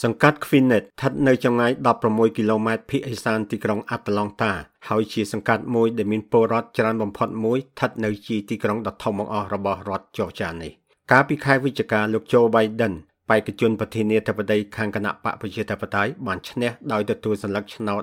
សង្កាត់ Queenet ស្ថិតនៅចម្ងាយ16គីឡូម៉ែត្រភាគឦសានទីក្រុង Atlanta ហើយជាសង្កាត់មួយដែលមានពលរដ្ឋច្រើនបំផុតមួយស្ថិតនៅជាទីក្រុងដ៏ធំបង្អស់របស់រដ្ឋ Georgia នេះកាលពីខែវិច្ឆិកាលោក Joe Biden បេក្ខជនប្រធានាធិបតីខាងគណៈបកប្រជាធិបតេយ្យបានឈ្នះដោយទទួលសន្លឹកឆ្នោត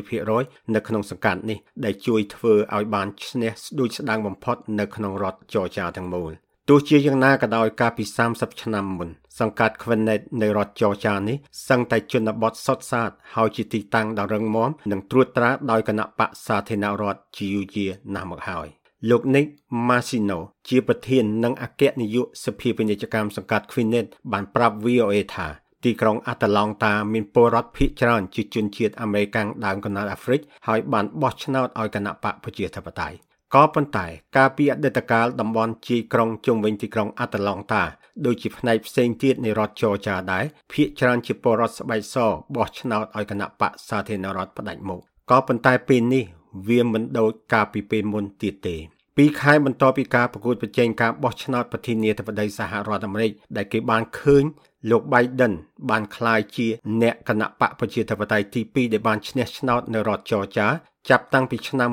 58%នៅក្នុងសង្កាត់នេះដែលជួយធ្វើឲ្យបានឈ្នះស្ដួចស្ដាងបំផុតនៅក្នុងរដ្ឋ Georgia ទាំងមូល ទោះជាយ៉ាងណាក៏ដោយកាលពី30ឆ្នាំមុនសង្កាត់ Quinnet នៅរដ្ឋ Georgia នេះសឹងតែជនបទសុទ្ធសាធហើយជាទីតាំងដ៏រឹងមាំនិងត្រួតត្រាដោយគណៈបកសាធារណរដ្ឋជាយូរយារណាស់មកហើយលោក Nick Masino ជាប្រធាននិងអគ្គនាយកសភាពាណិជ្ជកម្មសង្កាត់ Quinnet បានប្រាប់ VOA ថាទីក្រុងអាតាឡង់តាមានពលរដ្ឋភាគច្រើនជាជនជាតិអាមេរិកាំងដើមកណ្ដាលអាហ្វ្រិកហើយបានបោះឆ្នោតឲ្យគណៈបកប្រជាធិបតេយ្យ ក៏ប៉ុន្តែការពីអតីតកាលតំបន់ជាយក្រុងជុំវិញទីក្រុងអាតាឡង់តាដូចជាផ្នែកផ្សេងទៀតនៃរដ្ឋចរចាដែរភាគច្រើនជាពលរដ្ឋស្បែកសបោះឆ្នោតឲ្យគណៈបកសាធារណរដ្ឋផ្ដាច់មុខក៏ប៉ុន្តែពេលនេះវាមិនដូចកាលពីពេលមុនទៀតទេ ពីខែបន្ទាប់ពីការប្រកួតប្រជែងការបោះឆ្នោតប្រធានាធិបតីសហរដ្ឋអាមេរិកដែលគេបានឃើញលោក Biden បានក្លាយជាអ្នកគណៈបកប្រជាធិបតេយ្យទី2ដែលបានឈ្នះឆ្នោតនៅរដ្ឋ Georgia ចាប់តាំងពីឆ្នាំ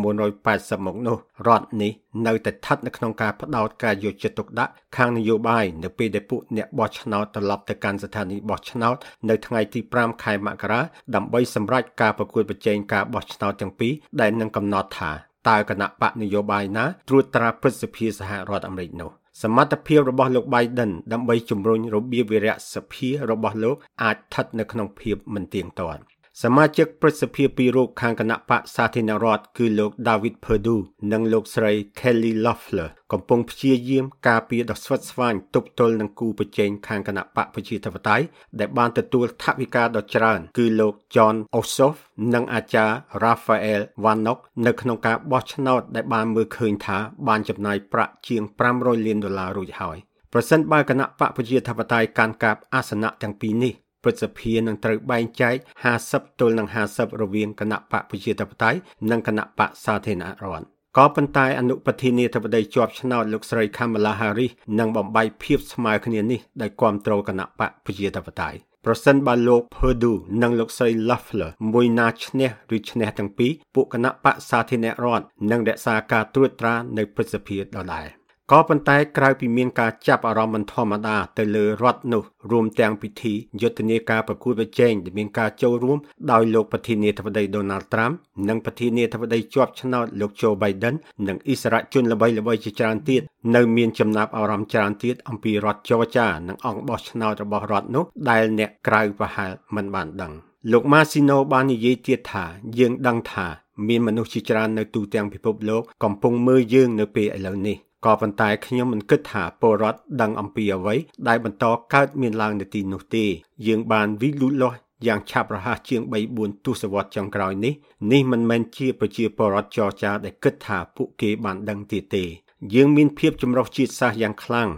1980មកនោះរដ្ឋនេះនៅតែស្ថិតនៅក្នុងការផ្ដោតការយកចិត្តទុកដាក់ខាងនយោបាយនៅពេលដែលពួកអ្នកបោះឆ្នោតត្រឡប់ទៅកាន់ស្ថានីយបោះឆ្នោតនៅថ្ងៃទី5ខែមករាដើម្បីសម្រេចការប្រកួតប្រជែងការបោះឆ្នោតទាំងពីរដែលនឹងកំណត់ថា តើគណៈបកនយោបាយណាត្រួតត្រាព្រឹទ្ធសភាសហរដ្ឋអាមេរិកនោះសមត្ថភាពរបស់លោក Biden ដើម្បីជំរុញរបៀបវិរៈសភារបស់លោកអាចស្ថិតនៅក្នុងភាពមិនទៀងទាត់ សមាជិកព្រឹទ្ធសភាពីររូបខាងគណៈបកសាធារណរដ្ឋគឺលោក David Perdue និងលោកស្រី Kelly Loeffler កំពុងព្យាយាមការពារដ៏ស្វិតស្វាញទប់ទល់នឹងគូប្រជែងខាងគណៈបកប្រជាធិបតេយ្យដែលបានទទួលថវិកាដ៏ច្រើន គឺលោក John Ossoff និងអាចារ្យ Raphael Warnock នៅក្នុងការបោះឆ្នោតដែលបានមើលឃើញថាបានចំណាយប្រាក់ជាង500លានដុល្លាររួចហើយប្រសិនបើគណៈបកប្រជាធិបតេយ្យកាន់កាប់អាសនៈទាំងពីរនេះ ព្រឹទ្ធសភានឹងត្រូវបែងចែក50ទល់នឹង50រវាងគណៈបកប្រជាធិបតេយ្យនិងគណៈបកសាធារណរដ្ឋក៏ប៉ុន្តែអនុប្រធានាធិបតីជាប់ឆ្នោតលោកស្រី Kamala Harris នឹងបំបីភាពស្មើគ្នានេះដោយគ្រប់គ្រងគណៈបកប្រជាធិបតេយ្យប្រសិនបើលោក Perdue និងលោកស្រី Loeffler មួយណាឈ្នះឬឈ្នះទាំងពីរពួកគណៈបកសាធារណរដ្ឋនឹងរក្សាការត្រួតត្រានៅព្រឹទ្ធសភាដដែល។ ក៏ប៉ុន្តែក្រៅពីមានការចាប់អារម្មណ៍មិនធម្មតាទៅលើរដ្ឋនោះរួមទាំងពិធីយុទ្ធនាការប្រគួតប្រជែងដែលមានការចូលរួមដោយលោកប្រធានាធិបតី Donald Trump និងប្រធានាធិបតីជាប់ឆ្នោតលោក Joe Biden និងអិសរាជជនល្បីៗជាច្រើនទៀតនៅមានចំណាប់អារម្មណ៍ច្រើនទៀតអំពីរដ្ឋ Georgia និងអង្គបោះឆ្នោតរបស់រដ្ឋនោះដែលអ្នកក្រៅប្រហែលមិនបានដឹងលោក Masino បាននិយាយទៀតថាយើងដឹងថាមានមនុស្សជាច្រើននៅទូទាំងពិភពលោកកំពុងមើលយើងនៅពេលឥឡូវនេះ ក៏ប៉ុន្តែខ្ញុំមិនគិតថាពលរដ្ឋដឹងអំពីអ្វីដែលបន្តកើតមានឡើងនៅទីនោះទេ យើងបានវិលូតលាស់យ៉ាងឆាប់រហ័សជាង3 4ទសវត្សរ៍ចុងក្រោយនេះនេះមិនមែនជាប្រជាពលរដ្ឋចរចាដែលគិតថាពួកគេបានដឹងទៀតទេយើងមានភាពចម្រុះជាតិសាសន៍យ៉ាងខ្លាំង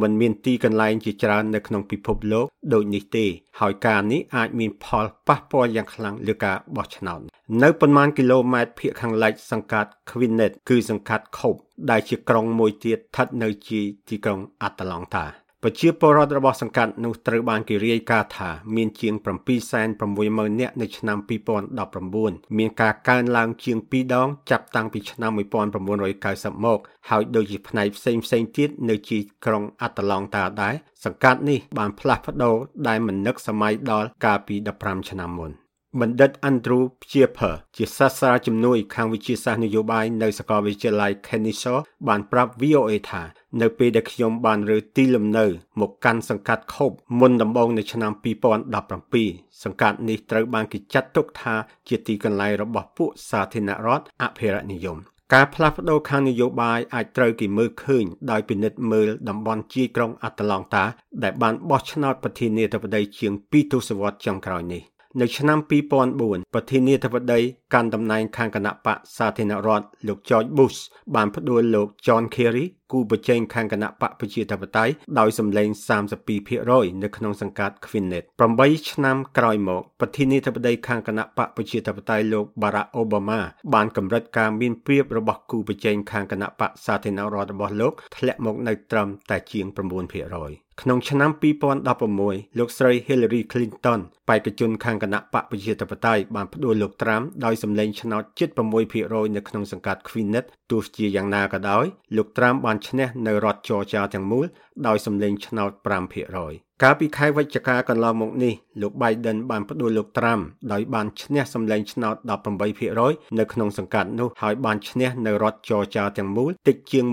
មិនមានទីកន្លែងជាច្រើននៅក្នុងពិភពលោកដូចនេះទេ ហើយការនេះអាចមានផលប៉ះពាល់យ៉ាងខ្លាំងលើការបោះឆ្នោតនៅប៉ុន្មានគីឡូម៉ែត្រភាគខាងលិចសង្កាត់ Quinnet គឺសង្កាត់ Cope ដែលជាក្រុងមួយទៀតស្ថិតនៅជាទីក្រុង Atlanta ប្រជាពលរដ្ឋរបស់សង្កាត់នោះត្រូវបានគេរាយការណ៍ថាមានជាង760,000នាក់នៅឆ្នាំ2019មានការកើនឡើងជាង2ដងចាប់តាំងពីឆ្នាំ1990មកហើយដូចជាផ្នែកផ្សេងផ្សេងទៀតនៅជាក្រុងអាតាឡង់តាដែរសង្កាត់នេះបានផ្លាស់ប្ដូរដែលមិននឹកសម័យដល់កាលពី15ឆ្នាំមុន បណ្ឌិត Andrew Pieper ជាសាស្ត្រាជំនួយខាងវិទ្យាសាស្ត្រនយោបាយនៅសាកលវិទ្យាល័យ Kennesaw បានប្រាប់ VOA ថានៅពេលដែលខ្ញុំបានរើទីលំនៅ មកកាន់សង្កាត់ខូបមុនដំបូងនៅឆ្នាំ2017សង្កាត់នេះត្រូវបានគេចាត់ទុកថាជាទីកន្លែងរបស់ពួកសាធារណរដ្ឋអភិរក្សនិយមការផ្លាស់ប្ដូរខាងនយោបាយអាចត្រូវគេមើលឃើញដោយពិនិត្យមើលតំបន់ជាយក្រុងអាត្លង់តា ដែលបានបោះឆ្នោតប្រធានាធិបតីជាង2ទសវត្សរ៍ចុងក្រោយនេះ នៅឆ្នាំ2004ប្រធានាធិបតីកាន់តំណែងខាងគណៈបកសាធារណរដ្ឋលោក George Bush បានផ្ដួលលោក John Kerry គូប្រជែងខាងគណៈបកប្រជាធិបតេយ្យដោយសម្លេង32%នៅក្នុងសង្កាត់ Quinnet 8ឆ្នាំក្រោយមកប្រធានាធិបតីខាងគណៈបកប្រជាធិបតេយ្យលោក Barack Obama បានកម្រិតការមានព្រៀបរបស់គូប្រជែងខាងគណៈបកសាធារណរដ្ឋរបស់លោកធ្លាក់មកនៅត្រឹមតែជាង9%។ ក្នុងឆ្នាំ2016លោកស្រី Hillary Clinton បេក្ខជនខាងគណៈបកប្រជាធិបតេយ្យបានផ្ដួលលោកត្រាំដោយសម្លេងឆ្នោត76%នៅក្នុងសង្កាត់ Queenet ទោះជាយ៉ាងណាក៏ដោយលោកត្រាំបានឈ្នះនៅរដ្ឋ Georgia ទាំងមូលដោយសម្លេងឆ្នោត5%កាលពីខែវិច្ឆិកាកន្លងមកនេះលោក Biden បានផ្ដួលលោកត្រាំដោយបានឈ្នះសម្លេងឆ្នោត18%នៅក្នុងសង្កាត់នោះហើយបានឈ្នះនៅរដ្ឋ Georgia ទាំងមូលតិចជាង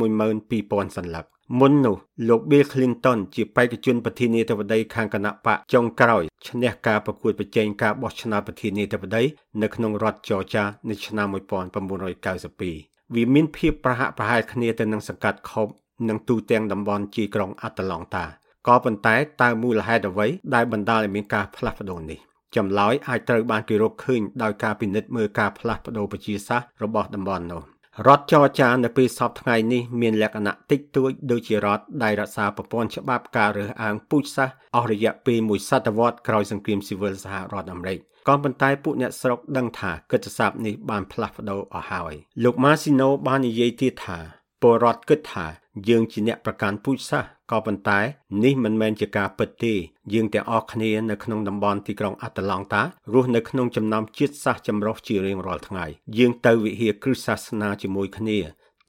12000សន្លឹក មុននោះលោក Bill Clinton ជាបេក្ខជនប្រធានាធិបតីខាងគណៈបកចុងក្រោយឈ្នះការប្រកួតប្រជែងការបោះឆ្នោតប្រធានាធិបតីនៅក្នុងរដ្ឋ Georgia នៅឆ្នាំ1992វាមានភាពប្រហាក់ប្រហែលគ្នាទៅនឹងសង្កាត់ Cobb និងទូទាំងតំបន់ជាក្រុង Atlanta ក៏ប៉ុន្តែតើមូលហេតុអ្វីដែលបណ្ដាលឲ្យមានការផ្លាស់ប្ដូរនេះចម្លើយអាចត្រូវបានគេរកឃើញដោយការពិនិត្យមើលការផ្លាស់ប្ដូរប្រជាសាស្ត្ររបស់តំបន់នោះ រដ្ឋចរចានៅពេលសពថ្ងៃនេះមានលក្ខណៈតិចតួចដូចជារដ្ឋដែលរក្សាប្រព័ន្ធច្បាប់ការរើសអើងពូជសាសន៍អស់រយៈពេលមួយសតវត្សក្រោយសង្គ្រាមស៊ីវិលសហរដ្ឋអាមេរិកក៏ប៉ុន្តែពួកអ្នកស្រុកដឹងថាកិច្ចសព្ទនេះបានផ្លាស់ប្ដូរអស់ហើយលោកម៉ាស៊ីណូបាននិយាយទៀតថា ពលរដ្ឋគិតថាយើងជាអ្នកប្រកាន់ពូជសាសន៍ក៏ប៉ុន្តែនេះមិនមែនជាការពិតទេយើងទាំងអស់គ្នានៅក្នុងតំបន់ទីក្រុងអាត្លង់តា រស់នៅក្នុងចំណោមជាតិសាសន៍ចម្រុះជារៀងរាល់ថ្ងៃយើងទៅវិហារគ្រឹស្តសាសនាជាមួយគ្នា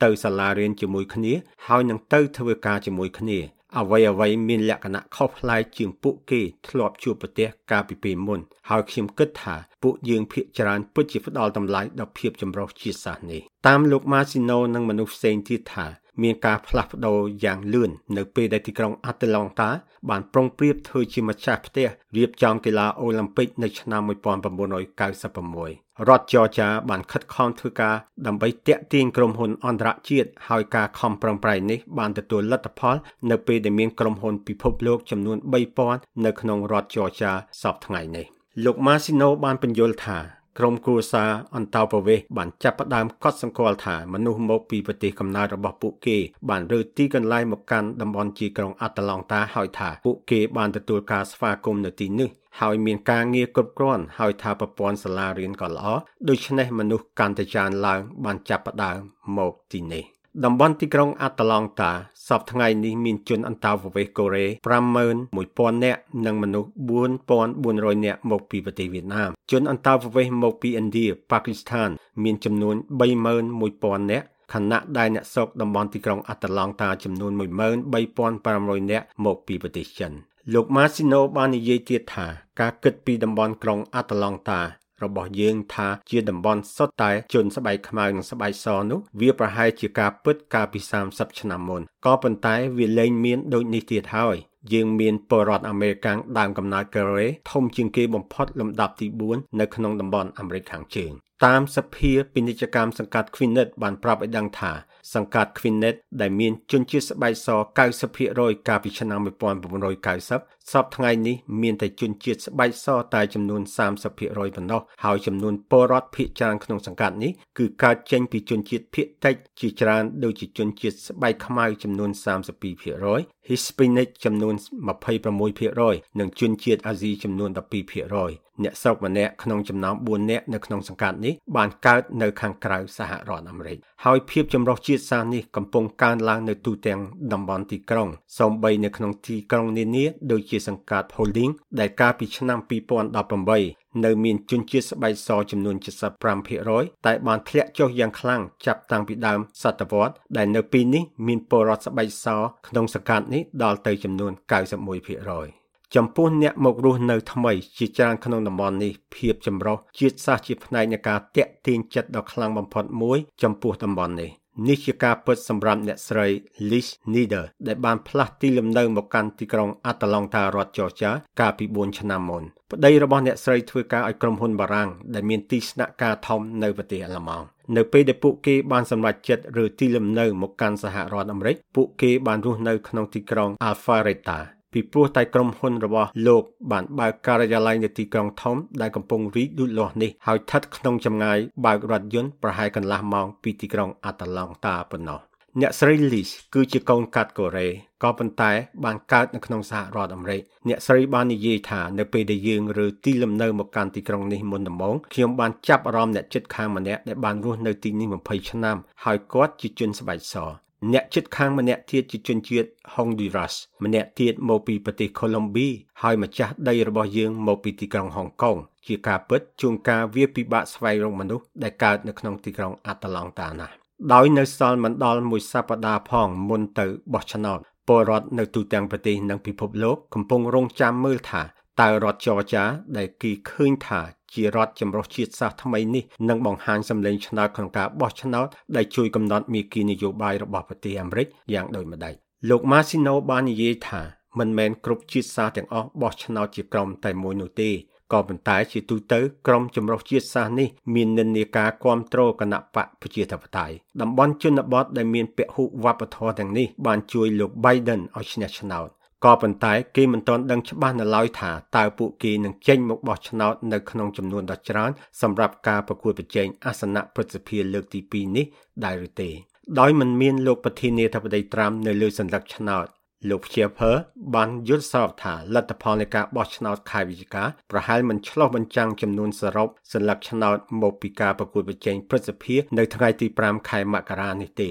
ទៅសាលារៀនជាមួយគ្នា ហើយនឹងទៅធ្វើការជាមួយគ្នា អ្វីអ្វីមានលក្ខណៈខុសប្លែកជាងពួកគេធ្លាប់ជួបប្រទះកាលពីពេលមុន ហើយខ្ញុំគិតថាពួកយើងភាគច្រើនពិតជាផ្ដល់តម្លៃដល់ភាពចម្រុះជាតិសាសន៍នេះតាមលោកម៉ាស៊ីណូនិងមនុស្សផ្សេងទៀតថា មានការផ្លាស់ប្ដូរយ៉ាងលឿននៅពេលដែលទីក្រុងអាត្លង់តាបានប្រុងប្រៀបធ្វើជាម្ចាស់ផ្ទះរៀបចំកីឡាអូឡ িম্প ិកនៅឆ្នាំ1996រដ្ឋចរចាបានខិតខំធ្វើការដើម្បីតាក់ទាញក្រុមហ៊ុនអន្តរជាតិហើយការខំប្រឹងប្រែងនេះបានទទួលលទ្ធផល នៅពេលដែលមានក្រុមហ៊ុនពិភពលោកចំនួន3000នៅក្នុងរដ្ឋចរចាសពថ្ងៃនេះលោកម៉ាស៊ីណូបានបញ្យល់ថា ក្រុមគ្រួសារអន្តោប្រវេសន៍បានចាប់ផ្ដើមកត់សម្គាល់ថាមនុស្សមកពីប្រទេសកំណើតរបស់ពួកគេបានរើទីកន្លែងមកកាន់តំបន់ជាក្រុងអាត្លង់តាហើយថាពួកគេបានទទួលការស្វាគមន៍នៅទីនេះហើយមានការងារគ្រប់គ្រាន់ហើយថាប្រព័ន្ធសាលារៀនក៏ល្អដូច្នេះមនុស្សកាន់តែច្រើនឡើងបានចាប់ផ្ដើមមកទីនេះ តំបន់ទីក្រុងអាត្លង់តាសពថ្ងៃនេះមានជនអន្តោប្រវេសន៍កូរ៉េ51000នាក់និងមនុស្ស4400នាក់មកពីប្រទេសវៀតណាមជនអន្តោប្រវេសន៍មកពីឥណ្ឌាប៉ាគីស្ថាន មានចំនួន31000នាក់ខណៈដែលអ្នកស្រុកតំបន់ទីក្រុងអាត្លង់តាចំនួន13500នាក់មកពីប្រទេសចិនលោកម៉ាស៊ីណូបាននិយាយទៀតថាការគិតពីតំបន់ក្រុងអាត្លង់តា របស់យើងថាជាតំបន់សុទ្ធតែជនស្បែកខ្មៅនិងស្បែកសនោះវាប្រហែលជាការពិតកាលពី30ឆ្នាំមុនក៏ប៉ុន្តែវាលែងមានដូចនេះទៀតហើយយើងមានពលរដ្ឋអាមេរិកាំងដើមកំណើតកូរ៉េធំជាងគេបំផុតលំដាប់ទី4នៅក្នុងតំបន់អាមេរិកខាងជើងតាមសភាពាណិជ្ជកម្មសង្កាត់ Quinnet បានប្រាប់ឲ្យដឹងថា សង្កាត់ Quinnet ដែលមានជនជាតិស្បែកស90%កាលពីឆ្នាំ1990សពថ្ងៃនេះមានតែជនជាតិស្បែកសតែចំនួន30%ប៉ុណ្ណោះហើយចំនួនពលរដ្ឋភាគច្រើនក្នុងសង្កាត់នេះគឺកើតចេញពីជនជាតិភាគតិចជាច្រើនដូចជាជនជាតិស្បែកខ្មៅចំនួន32% Hispanic ចំនួន26%និងជនជាតិអាស៊ីចំនួន12% អ្នកស្រុកម្នាក់ក្នុងចំណោម4នាក់នៅក្នុងសង្កាត់នេះបានកើតនៅខាងក្រៅសហរដ្ឋអាមេរិកហើយភាពចម្រុះជាតិសាសន៍នេះកំពុងកើនឡើងនៅទូទាំងតំបន់ទីក្រុងសូម្បីនៅក្នុងទីក្រុងនានាដូចជាសង្កាត់ Holding ដែលកាលពីឆ្នាំ2018នៅមានជនជាតិស្បែកសចំនួន75%តែបានធ្លាក់ចុះយ៉ាងខ្លាំងចាប់តាំងពីដើមសតវត្សដែលនៅពេលនេះមានពលរដ្ឋស្បែកសក្នុងសង្កាត់នេះដល់ទៅចំនួន91% ចំពោះអ្នកមករស់នៅថ្មីជាច្រើនក្នុងតំបន់នេះភាពចម្រុះជាតិសាសន៍ជាផ្នែកនៃការតាក់ទាញចិត្តដ៏ខ្លាំងបំផុតមួយចំពោះតំបន់នេះនេះជាការពិតសម្រាប់អ្នកស្រី Liz Nieder ដែលបានផ្លាស់ទីលំនៅមកកាន់ទីក្រុង Atlanta រដ្ឋ Georgia កាលពី4ឆ្នាំមុនប្តីរបស់អ្នកស្រីធ្វើការឲ្យក្រុមហ៊ុនបារាំងដែលមានទីស្នាក់ការធំនៅប្រទេសអាល្លឺម៉ង់នៅពេលដែលពួកគេបានសម្រេចចិត្តរើទីលំនៅមកកាន់សហរដ្ឋអាមេរិកពួកគេបានរស់នៅក្នុងទីក្រុង Alpharetta ពីព្រោះតែក្រុមហ៊ុនរបស់លោកបានបើកការិយាល័យនៅទីក្រុងធំដែលកំពុងរីកលូតលាស់នេះហើយស្ថិតក្នុងចម្ងាយបើករថយន្តប្រហែលកន្លះម៉ោងពីទីក្រុងអាតាឡង់តាប៉ុណ្ណោះអ្នកស្រី Liz គឺជាកូនកាត់កូរ៉េក៏ប៉ុន្តែបានកើតនៅក្នុងសហរដ្ឋអាមេរិកអ្នកស្រីបាននិយាយថានៅពេលដែលយើងរើទីលំនៅមកកាន់ទីក្រុងនេះមុនដំបូងខ្ញុំបានចាប់អារម្មណ៍អ្នកចិត្តខាងម្នាក់ដែលបានរស់នៅទីនេះ20ឆ្នាំហើយគាត់ជាជនស្បែកស អ្នកជិតខាងម្នាក់ទៀតជាជនជាតិ Honduras ម្នាក់ទៀតមកពីប្រទេស Colombia ហើយម្ចាស់ដីរបស់យើងមកពីទីក្រុងហុងកុងជាការពិតជួនកាលវាពិបាកស្វែងរកមនុស្សដែលកើតនៅក្នុងទីក្រុងអាតាឡង់តាណាស់ដោយនៅសល់មិនដល់មួយសប្តាហ៍ផងមុនទៅបោះឆ្នោតពលរដ្ឋនៅទូទាំងប្រទេសនិងពិភពលោកកំពុងរងចាំមើលថាតើរដ្ឋចរចាដែលគេឃើញថា ជារដ្ឋចម្រុះជាតិសាសន៍ថ្មីនេះនឹងបង្ហាញសម្លេងឆ្នោតក្នុងការបោះឆ្នោតដែលជួយកំណត់មាគ៌ានយោបាយរបស់ប្រទេសអាមេរិកយ៉ាងដូចម្ដេចលោកម៉ាស៊ីណូបាននិយាយថាមិនមែនគ្រប់ជាតិសាសន៍ទាំងអស់បោះឆ្នោតជាក្រុមតែមួយនោះទេក៏ប៉ុន្តែជាទូទៅក្រុមចម្រុះជាតិសាសន៍នេះមាននិន្នាការគ្រប់គ្រងគណៈបកប្រជាធិបតេយ្យតំបន់ជនបទដែលមានពហុវប្បធម៌ទាំងនេះបានជួយលោក Biden ឲ្យឈ្នះឆ្នោត ក៏ប៉ុន្តែគេមិនទាន់ដឹងច្បាស់នៅឡើយថាតើពួកគេនឹងចេញមកបោះឆ្នោតនៅក្នុងចំនួនដ៏ច្រើនសម្រាប់ការប្រកួតប្រជែងអាសនៈប្រសិទ្ធភាពលើកទី2នេះដែរឬទេដោយមិនមានលោកប្រធានាធិបតីត្រាំនៅលើសន្លឹកឆ្នោតលោកជាភើបានយល់សពថាលទ្ធផលនៃការបោះឆ្នោតខែវិច្ឆិកាប្រហែលមិនឆ្លោះបញ្ចាំងចំនួនសរុបសន្លឹកឆ្នោតមកពីការប្រកួតប្រជែងព្រឹទ្ធសភានៅថ្ងៃទី5ខែមករានេះទេ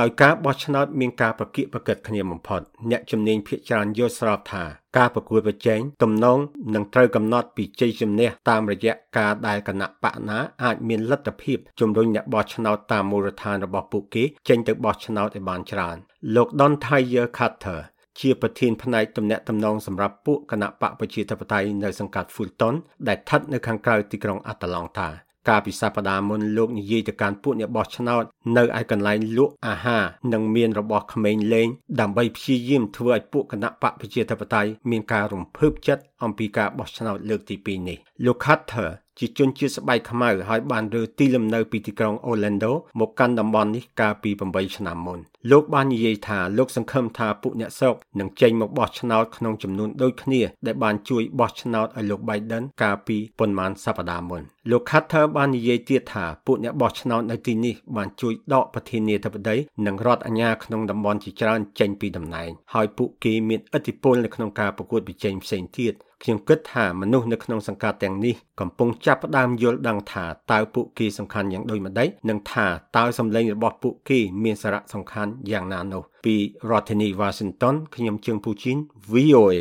ដោយការបោះឆ្នោតមានការប្រកៀកប្រកិតគ្នាបំផុតអ្នកជំនាញភាគច្រើនយល់ស្របថាការប្រកួតប្រជែងទំនងនឹងត្រូវកំណត់ពីជ័យជំនះតាមរយៈការដែលគណៈបកណាអាចមានលទ្ធភាពជំរុញអ្នកបោះឆ្នោតតាមមូលដ្ឋានរបស់ពួកគេចេញទៅបោះឆ្នោតឲ្យបានច្រើនលោក Don Tyer Carter ជាប្រធានផ្នែកទំនាក់ទំនងសម្រាប់ពួកគណៈបកប្រជាធិបតេយ្យនៅសង្កាត់ Fulton ដែលស្ថិតនៅខាងក្រៅទីក្រុង Atlanta កាលពីសប្តាហ៍មុនលោកនិយាយទៅកាន់ពួកអ្នកបោះឆ្នោតនៅឯកន្លែងលក់អាហារនិងមានរបស់ក្មេងលេងដើម្បីព្យាយាមធ្វើឲ្យពួកគណៈបកប្រជាធិបតេយ្យមានការរំភើបចិត្តអំពីការបោះឆ្នោតលើកទី2នេះលោក Carter ជាជនជាតិស្បែកខ្មៅហើយបានរើទីលំនៅពីទីក្រុង Orlando មកកាន់តំបន់នេះកាលពី8ឆ្នាំមុនលោកបាននិយាយថាលោកសង្ឃឹមថាពួកអ្នកស្រុកនឹងចេញមកបោះឆ្នោតក្នុងចំនួនដូចគ្នាដែលបានជួយបោះឆ្នោតឲ្យលោក Biden កាលពីប៉ុន្មានសប្តាហ៍មុនលោក Carter បាននិយាយទៀតថាពួកអ្នកបោះឆ្នោតនៅទីនេះបានជួយដកប្រធានាធិបតីនិងរដ្ឋអាជ្ញាក្នុងតំបន់ជាច្រើនចេញពីតំណែងហើយពួកគេមានឥទ្ធិពលនៅក្នុងការប្រកួតប្រជែងផ្សេងទៀតខ្ញុំគិតថាមនុស្សនៅក្នុងសង្កាត់ទាំងនេះកំពុងចាប់ផ្ដើមយល់ដឹងថាតើពួកគេសំខាន់យ៉ាងដូចម្តេចនិងថាតើសម្លេងរបស់ពួកគេមានសារៈសំខាន់យ៉ាងណានោះពីរដ្ឋធានី Washington ខ្ញុំជើងពូជីន VOA